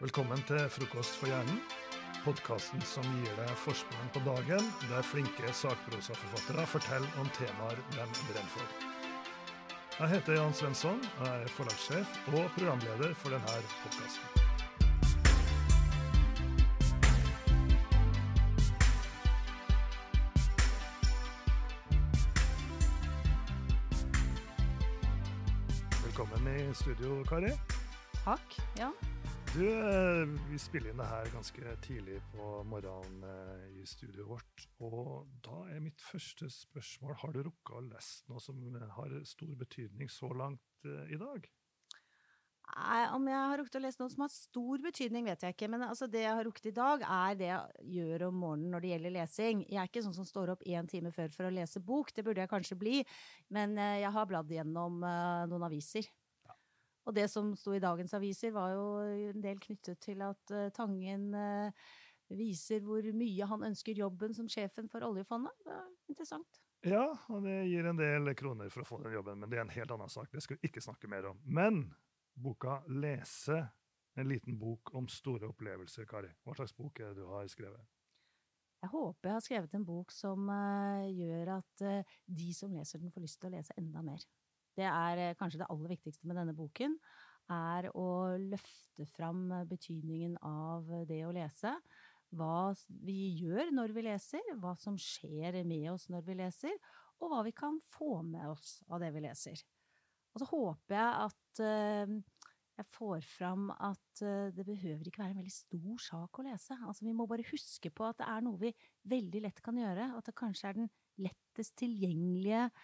Velkommen til Frokost for hjernen, podkasten som gir deg forskningen på dagen, der flinke sakprosaforfattere forteller om temaer de brenner for. Jeg heter Jan Svensson, jeg er forlagssjef og programleder for denne podkasten. Velkommen i studio, Kari. Takk. Ja. Du, eh, Vi spiller inn det her ganske tidlig på morgenen eh, i studioet vårt. Og da er mitt første spørsmål har du rukket å lese noe som har stor betydning så langt eh, i dag? Nei, Om jeg har rukket å lese noe som har stor betydning, vet jeg ikke. Men altså, det jeg har rukket i dag, er det jeg gjør om morgenen når det gjelder lesing. Jeg er ikke sånn som står opp én time før for å lese bok. Det burde jeg kanskje bli. Men jeg har bladd gjennom noen aviser. Og det som sto i dagens aviser, var jo en del knyttet til at eh, Tangen eh, viser hvor mye han ønsker jobben som sjefen for oljefondet. Det var interessant. Ja, og det gir en del kroner for å få den jobben, men det er en helt annen sak. Det skal vi ikke snakke mer om. Men boka 'Lese', en liten bok om store opplevelser, Kari. Hva slags bok er det du har skrevet? Jeg håper jeg har skrevet en bok som eh, gjør at de som leser den, får lyst til å lese enda mer. Det er eh, kanskje det aller viktigste med denne boken, er å løfte fram eh, betydningen av det å lese. Hva vi gjør når vi leser, hva som skjer med oss når vi leser, og hva vi kan få med oss av det vi leser. Og så håper jeg at eh, jeg får fram at eh, det behøver ikke være en veldig stor sak å lese. Altså, vi må bare huske på at det er noe vi veldig lett kan gjøre, at det kanskje er den lettest tilgjengelige eh,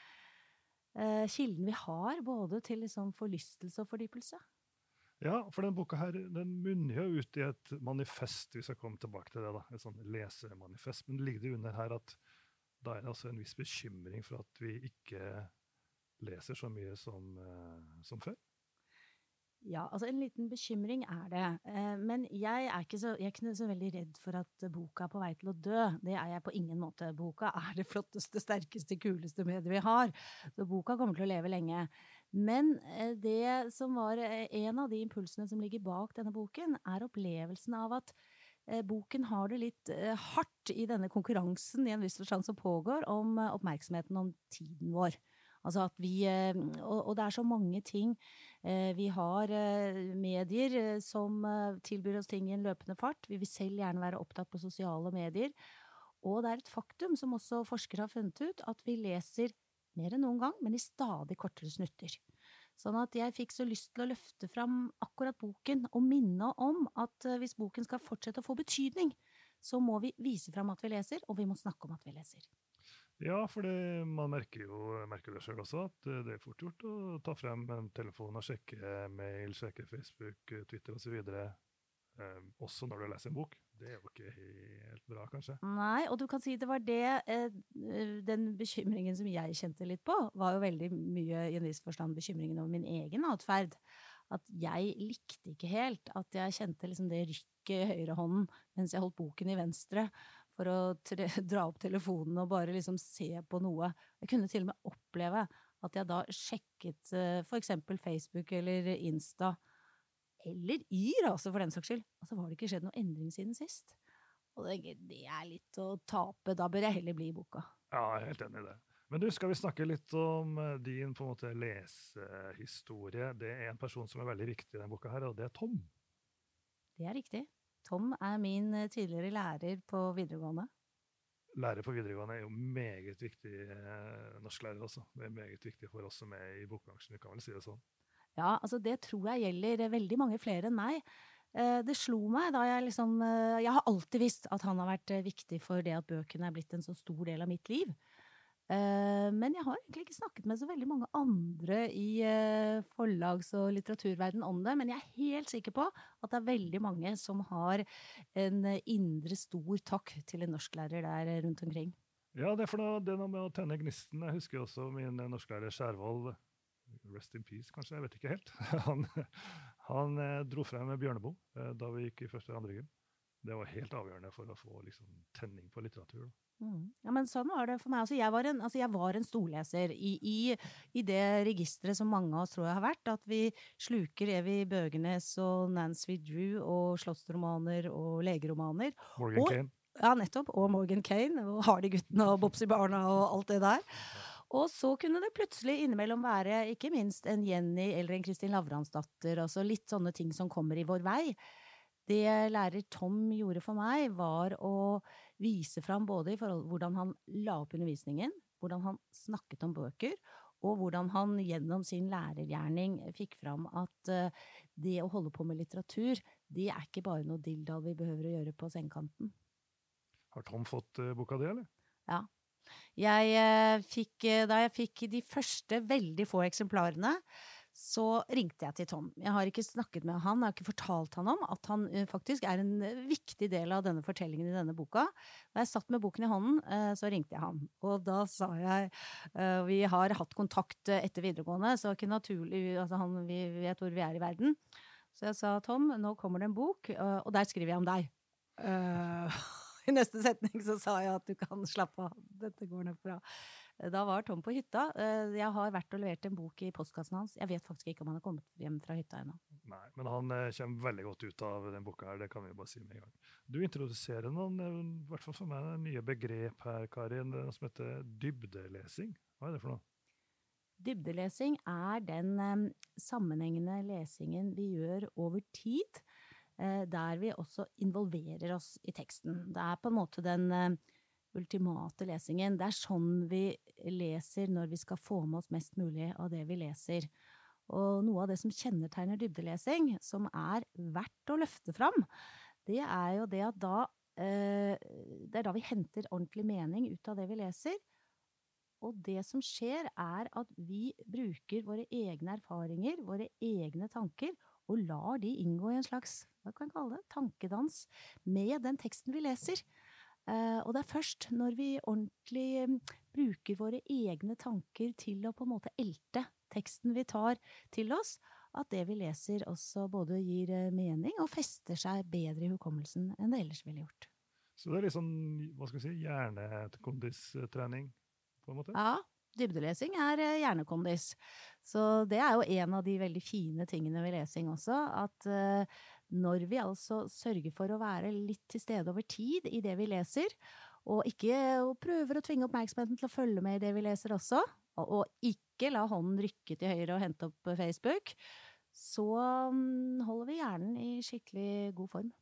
kilden vi har, både til liksom forlystelse og fordypelse. Ja, for denne boka her, den munner jo ut i et manifest, hvis jeg kommer tilbake til det. da, Et sånn lesemanifest. Men ligger det under her at da er det altså en viss bekymring for at vi ikke leser så mye som, eh, som før? Ja, altså en liten bekymring er det. Eh, Men jeg er, ikke så, jeg er ikke så veldig redd for at boka er på vei til å dø. Det er jeg på ingen måte. Boka er det flotteste, sterkeste, kuleste mediet vi har. Så boka kommer til å leve lenge. Men eh, det som var eh, en av de impulsene som ligger bak denne boken, er opplevelsen av at boken har det litt hardt i denne konkurransen i en viss forstand som pågår om oppmerksomheten om tiden vår. Altså at vi, eh, og, det er så mange ting. Eh, Vi har eh, medier som tilbyr oss ting i en løpende fart. Vi vil selv gjerne være opptatt på sosiale medier. Og det er et faktum, som også forskere har funnet ut, at vi leser mer enn noen gang, men i stadig kortere snutter. Sånn at jeg fikk så lyst til å løfte fram akkurat boken, og minne om at hvis boken skal fortsette å få betydning, så må vi vise fram at vi leser, og vi må snakke om at vi leser. Ja, for man merker jo merker det sjøl også, at eh, det er fort gjort å ta frem en telefon og sjekke mail, sjekke Facebook, eh, Twitter osv. Eh, også når du leser en bok. Det er jo ikke helt bra, kanskje. Nei, og du kan si det var det eh, Den bekymringen som jeg kjente litt på, var jo veldig mye i en viss forstand bekymringen over min egen atferd. At jeg likte ikke helt at jeg kjente liksom det rykket i høyrehånden mens jeg holdt boken i venstre, for å tre, dra opp telefonen og bare liksom se på noe. Jeg kunne til og med oppleve at jeg da sjekket eh, for eksempel Facebook eller Insta, eller Yr, altså, for den saks skyld. Og så var det ikke skjedd noe endring siden sist. Og det, det er litt å tape. Da bør jeg heller bli i boka. Ja, jeg er helt enig i det. Men du, skal vi snakke litt om eh, din på en måte lesehistorie? Det er en person som er veldig viktig i denne boka, her, og det er Tom. Det er riktig. Tom er min eh, tidligere lærer på videregående. Lærer på videregående er jo meget viktig eh, norsklærer også. Det er meget viktig for oss som er i bokbransjen, vi kan vel si det sånn. Ja, altså det tror jeg gjelder veldig mange flere enn meg. Eh, Det slo meg da jeg liksom eh, Jeg har alltid visst at han har vært eh, viktig for det at bøkene er blitt en så stor del av mitt liv. Eh, Men jeg har egentlig ikke snakket med så veldig mange andre i eh, forlags- og litteraturverden om det. Men jeg er helt sikker på at det er veldig mange som har en indre stor takk til en norsklærer der eh, rundt omkring. Ja, det er noe, det er noe med å tenne gnisten. Jeg husker også min norsklærer Skjervold. Rest in peace, kanskje. Jeg vet ikke helt. Han, han dro frem Bjørneboe da vi gikk i første og andre gym. Det var helt avgjørende for å få liksom, tenning på litteratur. Da. Mm. Ja, men sånn var det for meg. Altså, jeg, var en, altså, jeg var en storleser i, i, i det registeret som mange av oss tror jeg har vært. At vi sluker Evy Bøgenes og Nancy Drew og slottsromaner og legeromaner. Morgan og, Kane. Ja, nettopp. Og Morgan Kane og Hardy-guttene og Bobsy Barna og alt det der. Og så kunne det plutselig innimellom være ikke minst en Jenny eller en Kristin Lavransdatter. Altså litt sånne ting som kommer i vår vei. Det lærer Tom gjorde for meg, var å vise fram både i forhold hvordan han la opp undervisningen, hvordan han snakket om bøker, og hvordan han gjennom sin lærergjerning fikk fram at uh, det å holde på med litteratur, det er ikke bare noe dilldall vi behøver å gjøre på sengekanten. Har Tom fått uh, boka di, eller? Ja. Jeg uh, fikk, da jeg fikk de første veldig få eksemplarene, så ringte jeg til Tom. Jeg har ikke snakket med han, jeg har ikke fortalt han om at han uh, faktisk er en uh, viktig del av denne fortellingen i denne boka. Da jeg satt med boken i hånden, uh, så ringte jeg han. Og da sa jeg Vi har hatt kontakt etter videregående, så ikke naturlig altså han, Vi vet hvor vi er i verden. Så jeg sa Tom, nå kommer det en bok, og der skriver jeg om deg. I neste setning så sa jeg at du kan slappe av, dette går nok bra. Da var Tom på hytta. Eh, jeg har vært og levert en bok i postkassen hans. Jeg vet faktisk ikke om han har kommet hjem fra hytta ennå. Nei, men han eh, kommer veldig godt ut av den boka her, det kan vi bare si med en gang. Du introduserer noen, eh, i hvert fall for meg, nye begrep her, Karin, som heter dybdelesing. Hva er det for noe? Dybdelesing er den sammenhengende lesingen vi gjør over tid, der vi også involverer oss i teksten. Det er på en måte den ultimate lesingen. Det er sånn vi leser når vi skal få med oss mest mulig av det vi leser. Og noe av det som kjennetegner dybdelesing, som er verdt å løfte fram, det er jo det at da eh, Det er da vi henter ordentlig mening ut av det vi leser. Og det som skjer, er at vi bruker våre egne erfaringer, våre egne tanker, og lar de inngå i en slags hva kan jeg kalle det, tankedans med den teksten vi leser. Uh, og det er først når vi ordentlig um, bruker våre egne tanker til å på en måte elte teksten vi tar til oss, at det vi leser også både gir uh, mening og fester seg bedre i hukommelsen enn det ellers ville gjort. Så det er litt sånn hva skal vi si, hjernekondistrening, på en måte? Ja. Dybdelesing er hjernekondis. Så det er jo en av de veldig fine tingene ved lesing også, at når vi altså sørger for å være litt til stede over tid i det vi leser, og ikke og prøver å tvinge oppmerksomheten til å følge med i det vi leser også, og, og ikke la hånden rykke til høyre og hente opp Facebook, så um, holder vi hjernen i skikkelig god form.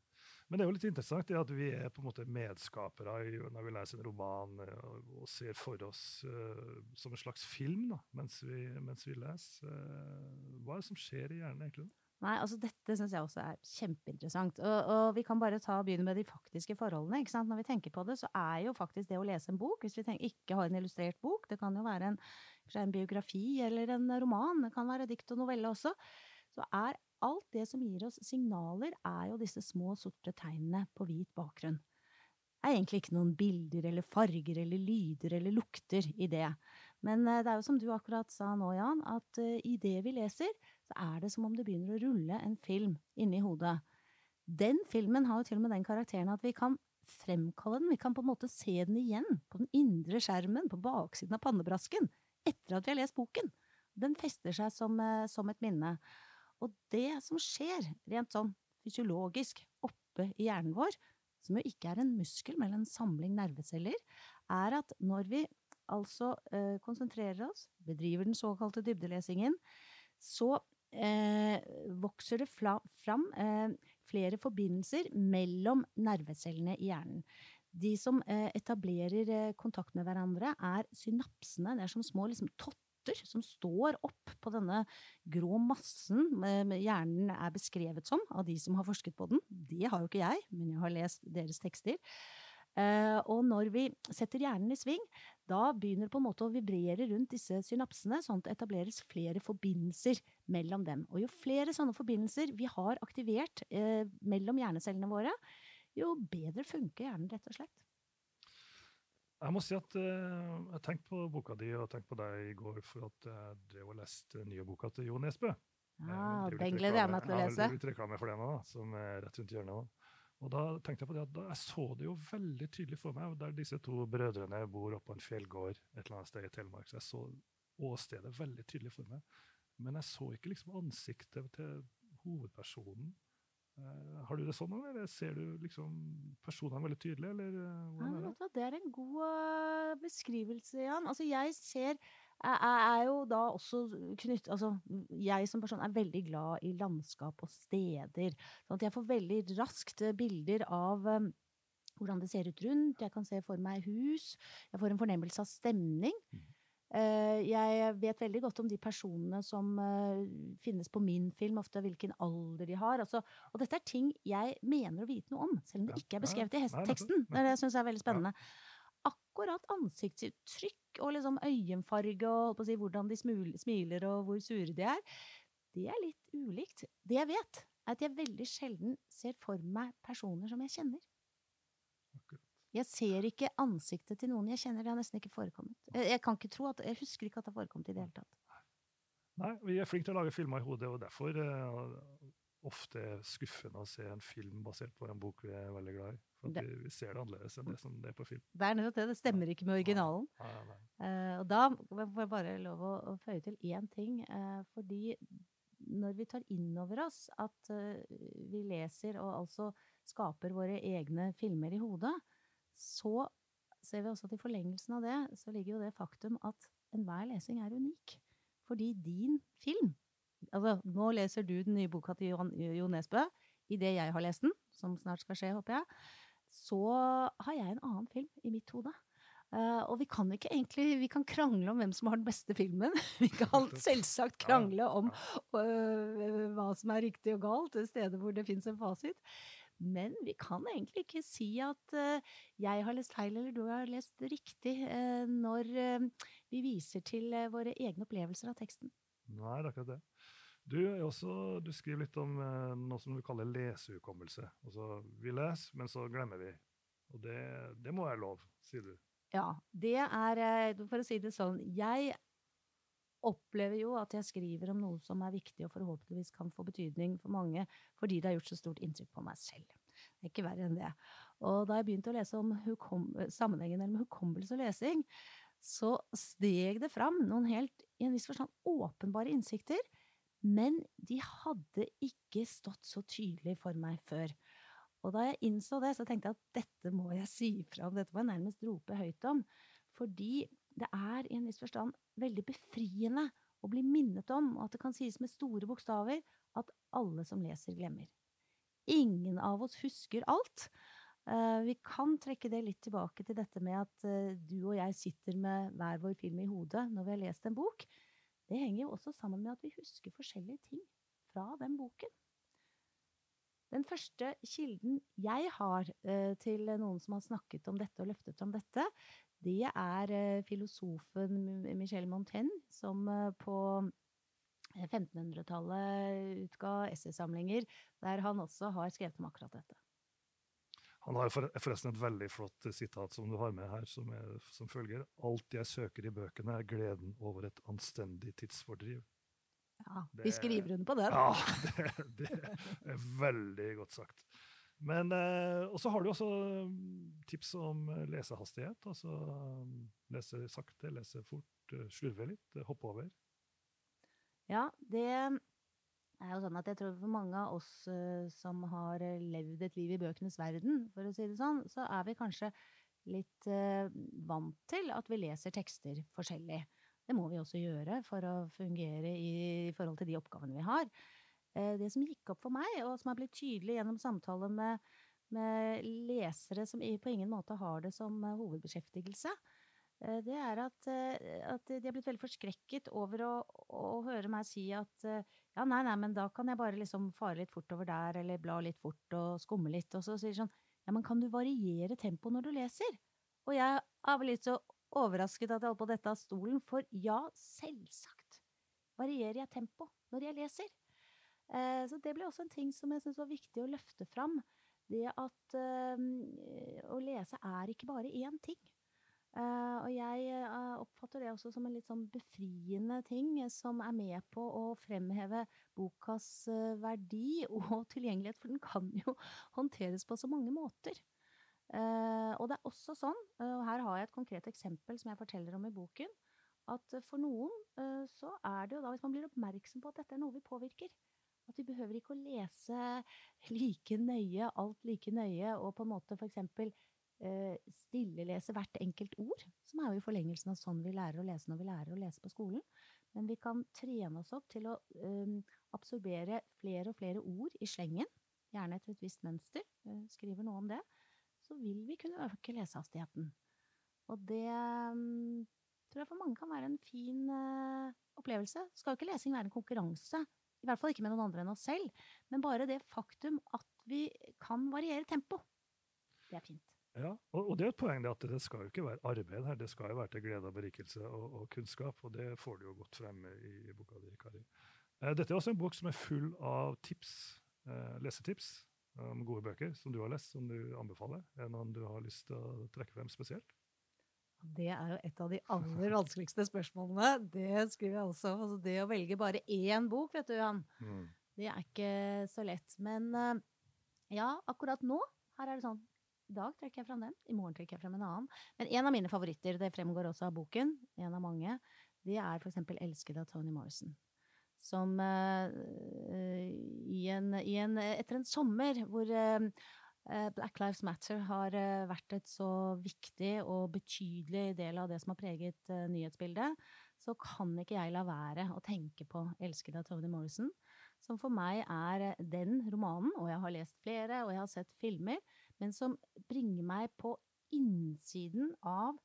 Men det er jo litt interessant at vi er på en måte medskapere når vi leser en roman og ser for oss uh, som en slags film da, mens vi, mens vi leser. Uh, hva er det som skjer i hjernen egentlig? Nei, altså dette syns jeg også er kjempeinteressant. Og, og, vi kan bare ta, begynne med de faktiske forholdene. ikke sant? Når vi tenker på det, så er jo faktisk det å lese en bok, hvis vi tenker, ikke har en illustrert bok, det kan jo være en, en biografi eller en roman, det kan være dikt og novelle også, så er alt det som gir oss signaler, er jo disse små sorte tegnene på hvit bakgrunn. Det er egentlig ikke noen bilder eller farger eller lyder eller lukter i det. Men eh, det er jo som du akkurat sa nå, Jan, at uh, i det vi leser, så er det som om det begynner å rulle en film inni hodet. Den filmen har jo til og med den karakteren at vi kan fremkalle den, vi kan på en måte se den igjen på den indre skjermen, på baksiden av pannebrasken, etter at vi har lest boken. Den fester seg som, eh, som et minne. Og det som skjer, rent sånn fysiologisk, oppe i hjernen vår, som jo ikke er en muskel, men en samling nerveceller, er at når vi altså eh, konsentrerer oss, bedriver den såkalte dybdelesingen, så eh, vokser det fram eh, flere forbindelser mellom nervecellene i hjernen. De som eh, etablerer eh, kontakt med hverandre, er synapsene. Det er som små liksom, totter som står opp på denne grå massen hjernen er beskrevet som av de som har forsket på den. Det har jo ikke jeg, men jeg har lest deres tekster. Uh, og når vi setter hjernen i sving, da begynner det på en måte å vibrere rundt disse synapsene, sånn at det etableres flere forbindelser mellom dem. Og jo flere sånne forbindelser vi har aktivert uh, mellom hjernecellene våre, jo bedre funker hjernen, rett og slett. Jeg må si at uh, jeg tenkte på boka di og tenkte på deg i går for at jeg drev og leste nye boka til Jo Nesbø. Ja, den gleder jeg meg til å lese. Jeg har litt reklame for det nå, som er rett rundt hjørnet. nå. Og da tenkte jeg på det at jeg så det jo veldig tydelig for meg, der disse to brødrene bor oppe på en fjellgård et eller annet sted i Telemark. så jeg så åstedet veldig tydelig for meg. Men jeg så ikke liksom ansiktet til hovedpersonen. Uh, har du det sånn, eller ser du liksom personene veldig tydelig, eller uh, hvordan er det? Det er en god uh, beskrivelse, Jan. Altså, jeg ser jeg er jo da også knytt Altså, jeg som person er veldig glad i landskap og steder. Sånn at jeg får veldig raskt bilder av um, hvordan det ser ut rundt. Jeg kan se for meg hus. Jeg får en fornemmelse av stemning. Mm. Uh, jeg vet veldig godt om de personene som uh, finnes på min film, ofte hvilken alder de har. Altså, og dette er ting jeg mener å vite noe om, selv om det ikke er beskrevet i teksten. Det syns jeg er veldig spennende. Akkurat ansiktsuttrykk og liksom øyenfarge og si, hvordan de smiler og hvor sure de er, det er litt ulikt. Det jeg vet, er at jeg veldig sjelden ser for meg personer som jeg kjenner. Jeg ser ikke ansiktet til noen jeg kjenner. Det har nesten ikke forekommet. Jeg, kan ikke tro at, jeg husker ikke at det har forekommet i det hele tatt. Nei, vi er flinke til å lage filmer i hodet, og derfor uh, er skuffende å se en film basert på en bok vi er veldig glad i. For vi, vi, ser det annerledes enn det som det er på film. Det er nettopp det. Det stemmer ikke med originalen. Ja, ja, uh, og da får jeg bare lov å, å føye til én ting. Uh, fordi når vi tar inn over oss at uh, vi leser og altså skaper våre egne filmer i hodet, så ser vi også at i forlengelsen av det så ligger jo det faktum at enhver lesing er unik. Fordi din film Altså, nå leser du den nye boka til Jo Nesbø. Idet jeg har lest den, som snart skal skje, håper jeg, så har jeg en annen film i mitt hode. Uh, og vi kan ikke egentlig Vi kan krangle om hvem som har den beste filmen. Vi kan selvsagt krangle om uh, hva som er riktig og galt, steder hvor det fins en fasit. Men vi kan egentlig ikke si at uh, jeg har lest feil eller du har lest riktig, når vi viser til våre egne opplevelser av teksten. Nei, det er akkurat det. Du, også, du, skriver litt om eh, noe som du kaller lesehukommelse. Altså, vi leser, men så glemmer vi. Og det, det må være lov, sier du. Ja, det er eh, For å si det sånn, jeg opplever jo at jeg skriver om noe som er viktig og forhåpentligvis kan få betydning for mange, fordi det har gjort så stort inntrykk på meg selv. Det er ikke verre enn det. Og da jeg begynte å lese om sammenhengen mellom hukommelse og lesing, så steg det fram noen helt i en viss forstand åpenbare innsikter, men de hadde ikke stått så tydelig for meg før. Og da jeg innså det, så tenkte jeg at dette må jeg si fra om, dette må jeg nærmest rope høyt om, fordi det er i en viss forstand veldig befriende å bli minnet om, og at det kan sies med store bokstaver, at alle som leser, glemmer. Ingen av oss husker alt. Uh, vi kan trekke det litt tilbake til dette med at uh, du og jeg sitter med hver vår film i hodet når vi har lest en bok. Det henger jo også sammen med at vi husker forskjellige ting fra den boken. Den første kilden jeg har uh, til noen som har snakket om dette og løftet om dette, det er filosofen Michel Montaigne, som på 1500-tallet utga essaysamlinger der han også har skrevet om akkurat dette. Han har forresten et veldig flott sitat som du har med her, som, er, som følger Alt jeg søker i bøkene, er gleden over et anstendig tidsfordriv. Ja, vi skriver under på den. Ja, det, det, er veldig godt sagt. Men eh, Og så har du også mm, tips om lesehastighet. Altså mm, lese sakte, lese fort, eh, slurve litt, hoppe over. Ja, det det er jo sånn at jeg tror for mange av oss uh, som har eh, levd et liv i bøkenes verden, for å si det sånn, så er vi kanskje litt uh, vant til at vi leser tekster forskjellig. Det må vi også gjøre for å fungere i, forhold til de oppgavene vi har. Det som gikk opp for meg, og som har blitt tydelig gjennom samtaler med, med lesere som på ingen måte har det som hovedbeskjeftigelse, Eh, det er at, eh, at, de har blitt veldig forskrekket over å, å, høre meg si at eh, ja, nei, nei, men da kan jeg bare liksom fare litt fort over der, eller bla litt fort og skumme litt. Og så sier de sånn, ja, men kan du variere tempoet når du leser? Og jeg er vel litt så overrasket at jeg holdt på dette av stolen, for ja, selvsagt varierer jeg tempo når jeg leser. Så det ble også en ting som jeg syntes var viktig å løfte fram. Det at å lese er ikke bare én ting. Uh, og jeg uh, oppfatter det også som en litt sånn befriende ting, som er med på å fremheve bokas verdi og tilgjengelighet, for den kan jo håndteres på så mange måter. og det er også sånn, og her har jeg et konkret eksempel som jeg forteller om i boken, at for noen så er det jo da, hvis man blir oppmerksom på at dette er noe vi påvirker, at vi behøver ikke å lese like nøye, alt like nøye, og på en måte eh, stillelese hvert enkelt ord, som er jo i forlengelsen av sånn vi lærer å lese når vi lærer å lese på skolen. Men vi kan trene oss opp til å um, absorbere flere og flere ord i slengen, gjerne etter et visst mønster, uh, skriver noe om det, så vil vi kunne øke lesehastigheten. Og det um, tror jeg for mange kan være en fin opplevelse. Skal jo ikke lesing være en konkurranse, i hvert fall ikke med noen andre enn oss selv, men bare det faktum at vi kan variere tempo. Det er fint. Ja, og, og, det er et poeng at det skal jo ikke være arbeid her, det skal jo være til glede og berikelse og, og kunnskap. Og det får du jo godt fremme i, i boka di, Kari. Eh, dette er også en bok som er full av tips, eh, lesetips om gode bøker som du har lest, som du anbefaler. Er det noen du har lyst til å trekke frem spesielt? Det er jo et av de aller vanskeligste spørsmålene. Det skriver jeg også. Altså det å velge bare én bok, vet du, Jan, mm. det er ikke så lett. Men eh, ja, akkurat nå, her er det sånn i dag trekker jeg frem den, i morgen trekker jeg frem en annen. Men en av mine favoritter, det fremgår også av boken, en av mange, det er for eksempel 'Elskede' av Tony Morrison. Som uh, i en, i en, etter en sommer hvor uh, Black Lives Matter har uh, vært et så viktig og betydelig del av det som har preget nyhetsbildet, så kan ikke jeg la være å tenke på 'Elskede' av Tony Morrison, som for meg er den romanen, og jeg har lest flere, og jeg har sett filmer, men som bringer meg på innsiden av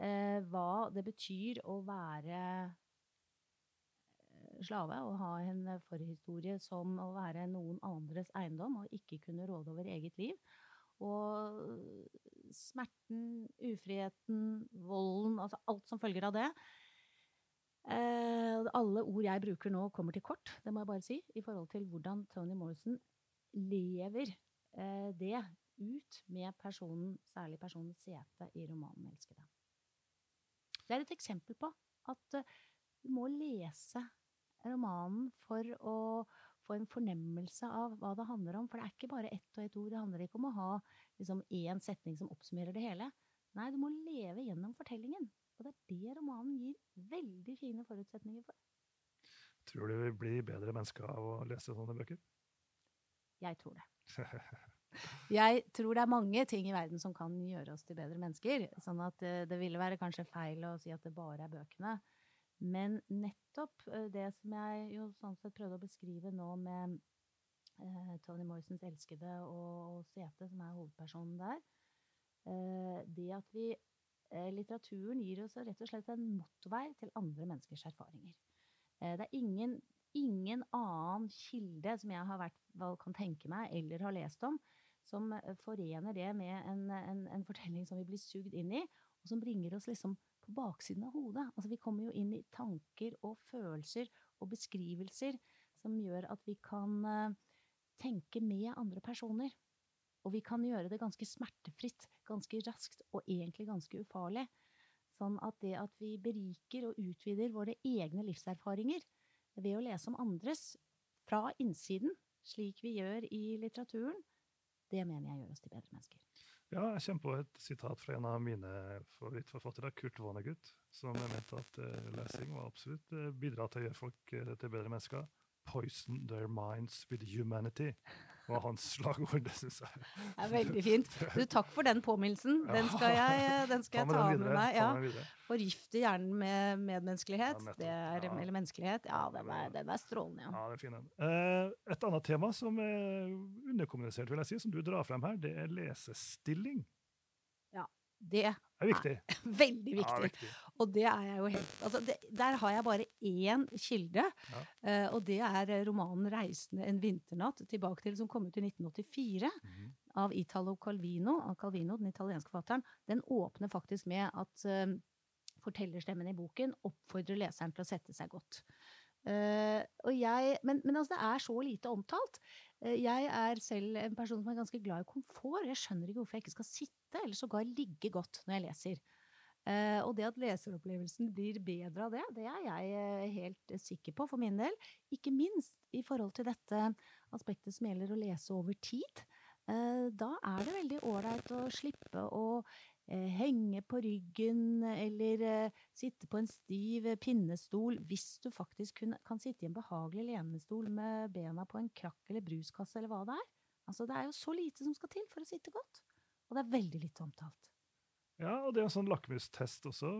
eh, hva det betyr å være eh, slave og ha en forhistorie som å være noen andres eiendom og ikke kunne råde over eget liv. Og smerten, ufriheten, volden, altså alt som følger av det. Eh, alle ord jeg bruker nå, kommer til kort, det må jeg bare si, i forhold til hvordan Tony Morrison lever eh, det ut med personen, særlig personen sete i romanen 'Elskede'. Det er et eksempel på at uh, du må lese romanen for å få en fornemmelse av hva det handler om. For det er ikke bare ett og ett ord. Det handler ikke om å ha liksom, én setning som oppsummerer det hele. Nei, du må leve gjennom fortellingen. Og det er det romanen gir veldig fine forutsetninger for. Tror du vi blir bedre mennesker av å lese sånne bøker? Jeg tror det. Jeg tror det er mange ting i verden som kan gjøre oss til bedre mennesker. Sånn at det, eh, ville være kanskje feil å si at det bare er bøkene. Men nettopp eh, det som jeg jo sånn sett prøvde å beskrive nå med eh, Tony Morrisons elskede og, Sete, som er hovedpersonen der, det at vi Litteraturen gir oss rett og slett en motorvei til andre menneskers erfaringer. Det er ingen, ingen annen kilde som jeg har vært, kan tenke meg eller har lest om, som eh, forener det med en, en, en, fortelling som vi blir sugd inn i, og som bringer oss liksom på baksiden av hodet. Altså, vi kommer jo inn i tanker og følelser og beskrivelser som gjør at vi kan uh, tenke med andre personer. Og vi kan gjøre det ganske smertefritt, ganske raskt og egentlig ganske ufarlig. Sånn at det at vi beriker og utvider våre egne livserfaringer ved å lese om andres fra innsiden, slik vi gjør i litteraturen, det mener jeg gjør oss til bedre mennesker. Ja, jeg kommer på et sitat fra en av mine favorittforfattere, Kurt Vonnegut, som mente at uh, lesing var absolutt bidrar bidra til å gjøre folk uh, til bedre mennesker. Poison their minds with humanity var hans slagord. Det syns jeg det er veldig fint. Du, takk for den påminnelsen. Den skal jeg, den skal jeg ta, med, med meg. Ja. Forgifte hjernen med medmenneskelighet, er, eller menneskelighet. Ja, den er, den er strålende. Ja. ja, det er fin den. Eh, et annet tema som er underkommunisert, vil jeg si, som du drar frem her, det er lesestilling. Ja, Det er, viktig. veldig viktig. Ja, viktig. Og det er jeg jo helt altså det, Der har jeg bare én kilde, ja. uh, og det er romanen 'Reisende en vinternatt', tilbake til, som kom ut i 1984, mm -hmm. av Italo Calvino, av Calvino, den italienske forfatteren. Den åpner faktisk med at uh, fortellerstemmen i boken oppfordrer leseren til å sette seg godt. Uh, jeg, men, men altså, det er så lite omtalt. Jeg er selv en person som er ganske glad i komfort. Jeg skjønner ikke hvorfor jeg ikke skal sitte, eller sågar ligge godt når jeg leser. Eh, og det at leseropplevelsen blir bedre av det, det er jeg eh, helt sikker på for min del. Ikke minst i forhold til dette aspektet som gjelder å lese over tid. Eh, da er det veldig ålreit å slippe å eh, henge på ryggen eller eh, sitte på en stiv pinnestol hvis du faktisk kan sitte i en behagelig lenestol med bena på en krakk eller bruskasse eller hva det er. Altså, det er jo så lite som skal til for å sitte godt. Og det er veldig litt omtalt. Ja, og det er en sånn lakmustest også,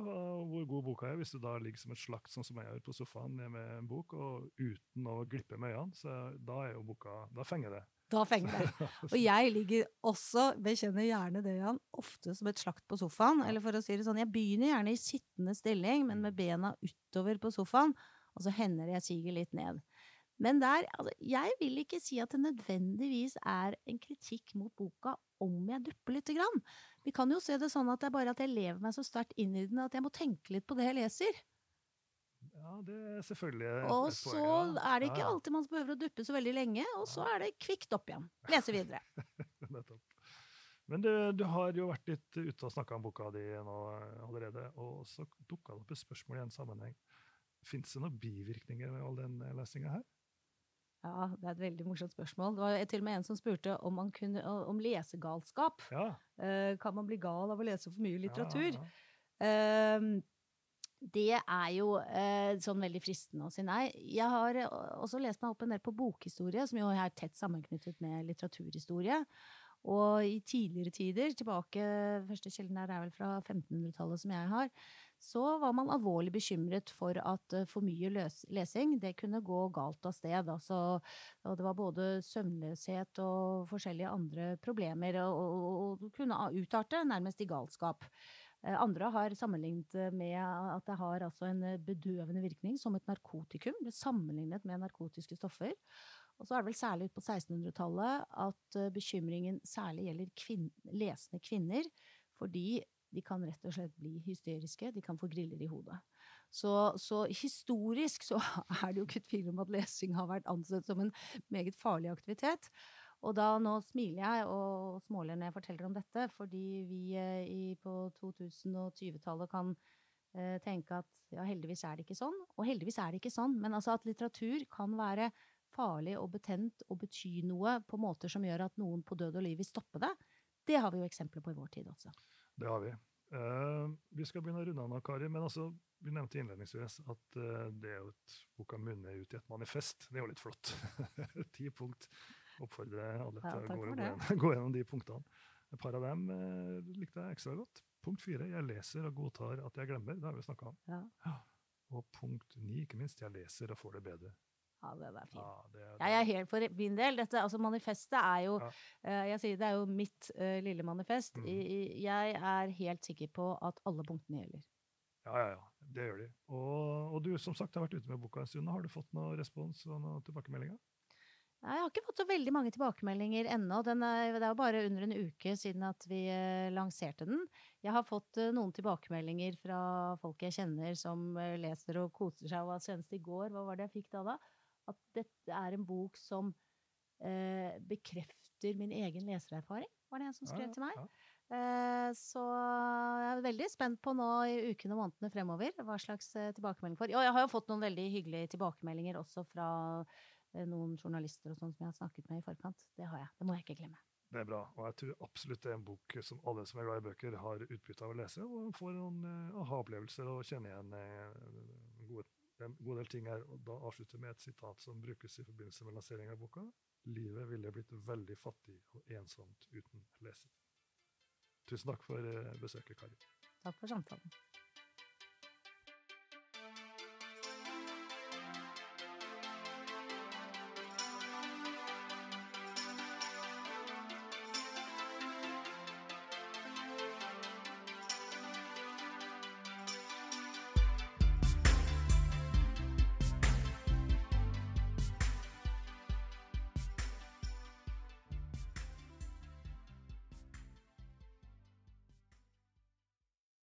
hvor god boka er. Hvis du da ligger som et slakt, sånn som jeg gjør på sofaen med en bok, og uten å glippe med øynene, så da er jo boka Da fenger det. Da fenger det. Og jeg ligger også, bekjenner gjerne det, Jan, ofte som et slakt på sofaen. Eller for å si det sånn, jeg begynner gjerne i sittende stilling, men med bena utover på sofaen, og så hender det jeg siger litt ned. Men der, altså, jeg vil ikke si at det nødvendigvis er en kritikk mot boka om jeg dupper lite grann. Vi kan jo se det sånn at det er bare at jeg lever meg så sterkt inn i den at jeg må tenke litt på det jeg leser. Ja, det er selvfølgelig et Og poeng, så er det ikke alltid man behøver å duppe så veldig lenge, og så er det kvikt opp igjen. Lese videre. Nettopp. Men du, du har jo vært litt ute og snakka om boka di nå eh, allerede, og så dukka det opp et spørsmål i en sammenheng. Fins det noen bivirkninger med all den lesinga her? Ja, det er et veldig morsomt spørsmål. Det var til og med en som spurte om, man kunne, om lesegalskap. Ja. Uh, kan man bli gal av å lese for mye litteratur? Ja, ja. Uh, det er jo uh, sånn veldig fristende å si nei. Jeg har eh, også lest meg opp en del på bokhistorie, som jo er tett sammenknyttet med litteraturhistorie. Og i tidligere tider, tilbake Første kilden her er vel fra 1500-tallet som jeg har, så var man alvorlig bekymret for at eh, for mye løs lesing det kunne gå galt av sted. Altså, og det var både søvnløshet og forskjellige andre problemer, og, og, og kunne utarte nærmest i galskap. Eh, Andre har sammenlignet med at det har altså en eh, bedøvende virkning som et narkotikum. Det sammenlignet med narkotiske stoffer. Og så er det vel særlig ut på 1600-tallet at bekymringen særlig gjelder kvin lesende kvinner, fordi de kan rett og slett bli hysteriske, de kan få griller i hodet. Så, så historisk så er det jo ikke tvil om at lesing har vært ansett som en meget farlig aktivitet. Og da nå smiler jeg og småler når jeg forteller om dette, fordi vi eh, i, på 2020-tallet kan eh, tenke at ja, heldigvis er det ikke sånn. Og heldigvis er det ikke sånn, men altså at litteratur kan være farlig og betent og bety noe på måter som gjør at noen på død og liv vil stoppe det, det har vi jo eksempler på i vår tid også. Det har vi. Uh, vi skal begynne å runde av Kari. Men altså, vi nevnte innledningsvis at uh, det er jo et boka munner ut i et manifest. Det er jo litt flott. Ti punkt. Oppfordrer alle Ja, til å gå, gå, gjennom, de punktene. Et par av dem uh, likte jeg ekstra godt. Punkt fire, jeg leser og godtar at jeg glemmer. Det har vi snakka om. Ja, Og punkt ni, ikke minst, jeg leser og får det bedre. Ja det er fint. Ja, det, Jeg er helt for min del. Dette, altså manifestet er jo Ja. uh, Jeg sier det er jo mitt uh, lille manifest. Mm. Jeg er helt sikker på at alle punktene gjelder. Ja, ja, ja. Det gjør de. Og, og du som sagt har vært ute med boka en stund. Har du fått noe respons og noen tilbakemeldinger? Nei, Jeg har ikke fått så veldig mange tilbakemeldinger ennå. Den det er jo bare under en uke siden at vi eh, lanserte den. Jeg har fått noen tilbakemeldinger fra folk jeg kjenner som leser og koser seg. Og senest i går, hva var det jeg fikk da da? At dette er en bok som eh, bekrefter min egen lesererfaring, var det en som skrev til meg. Ja. Eh, Så jeg er veldig spent på nå i ukene og månedene fremover hva slags eh, tilbakemelding får. Ja, jeg har jo fått noen veldig hyggelige tilbakemeldinger også fra eh, noen journalister og sånn som jeg har snakket med i forkant. Det har jeg. Det må jeg ikke glemme. Det er bra, og jeg tror absolutt det er en bok som alle som er glad i bøker, har utbytte av å lese, og får noen eh, aha-opplevelser og kjenner igjen eh, en god del ting her. Og da avslutter med et sitat som brukes i forbindelse med lansering av boka. Livet ville blitt veldig fattig og ensomt uten leser. Tusen takk for eh, besøket, Kari. Takk for samtalen.